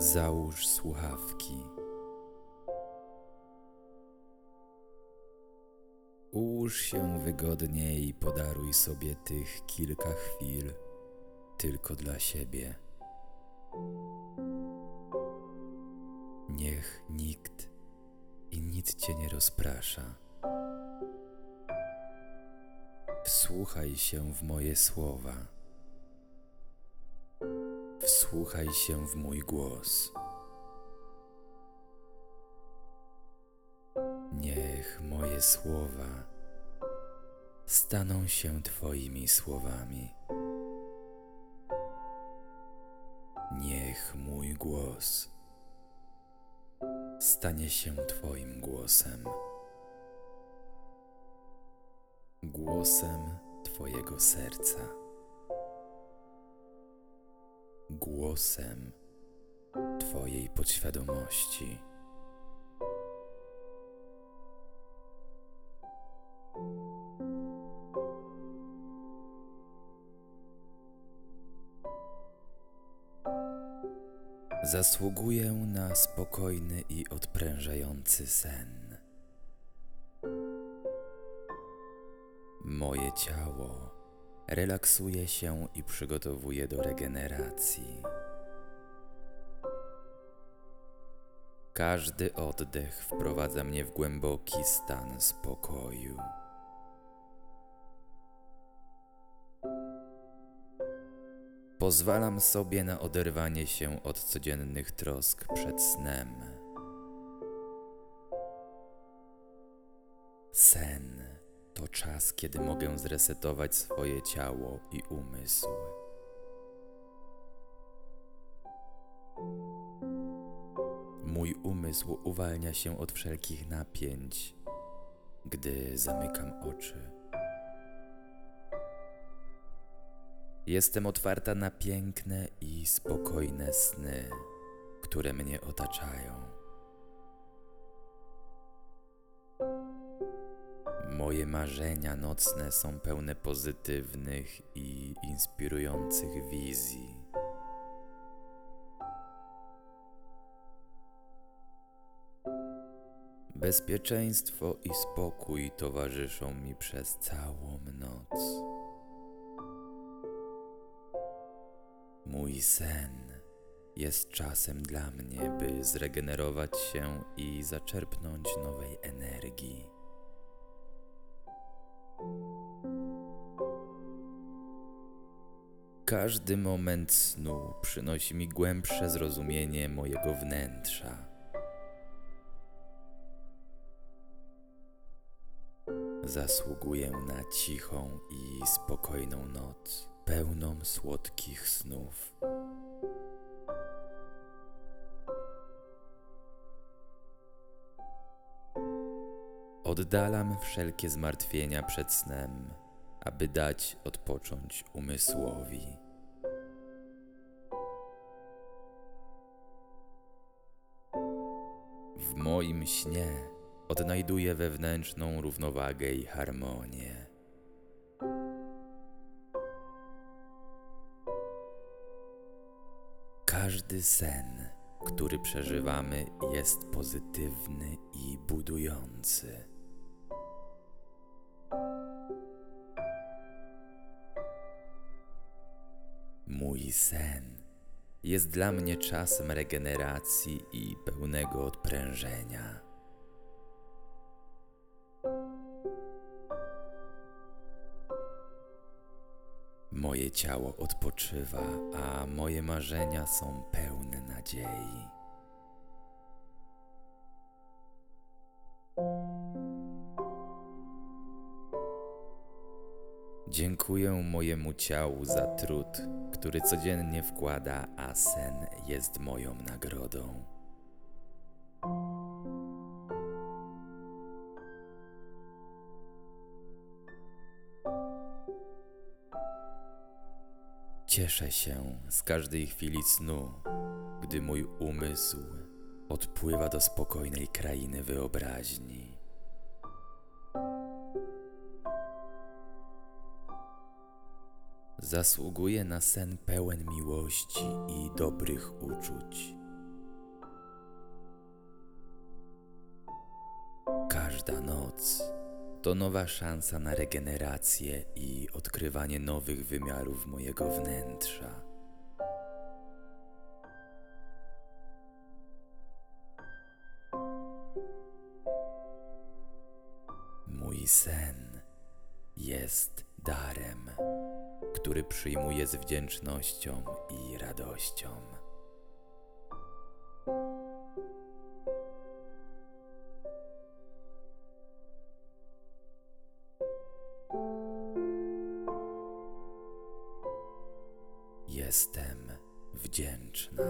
Załóż słuchawki. Ułóż się wygodnie i podaruj sobie tych kilka chwil tylko dla siebie. Niech nikt i nic cię nie rozprasza. Wsłuchaj się w moje słowa. Wsłuchaj się w mój głos. Niech moje słowa staną się Twoimi słowami. Niech mój głos stanie się Twoim głosem. Głosem Twojego serca. Głosem Twojej podświadomości. Zasługuję na spokojny i odprężający sen. Moje ciało relaksuje się i przygotowuje do regeneracji. Każdy oddech wprowadza mnie w głęboki stan spokoju. Pozwalam sobie na oderwanie się od codziennych trosk przed snem. Sen to czas, kiedy mogę zresetować swoje ciało i umysł. Mój umysł uwalnia się od wszelkich napięć, gdy zamykam oczy. Jestem otwarta na piękne i spokojne sny, które mnie otaczają. Moje marzenia nocne są pełne pozytywnych i inspirujących wizji. Bezpieczeństwo i spokój towarzyszą mi przez całą noc. Mój sen jest czasem dla mnie, by zregenerować się i zaczerpnąć nowej energii. Każdy moment snu przynosi mi głębsze zrozumienie mojego wnętrza. Zasługuję na cichą i spokojną noc, pełną słodkich snów. Oddalam wszelkie zmartwienia przed snem, aby dać odpocząć umysłowi. W moim śnie odnajduję wewnętrzną równowagę i harmonię. Każdy sen, który przeżywamy, jest pozytywny i budujący. Mój sen jest dla mnie czasem regeneracji i pełnego odprężenia. Moje ciało odpoczywa, a moje marzenia są pełne nadziei. Dziękuję mojemu ciału za trud, który codziennie wkłada, a sen jest moją nagrodą. Cieszę się z każdej chwili snu, gdy mój umysł odpływa do spokojnej krainy wyobraźni. zasługuje na sen pełen miłości i dobrych uczuć. Każda noc to nowa szansa na regenerację i odkrywanie nowych wymiarów mojego wnętrza. Mój sen jest darem który przyjmuję z wdzięcznością i radością. Jestem wdzięczna.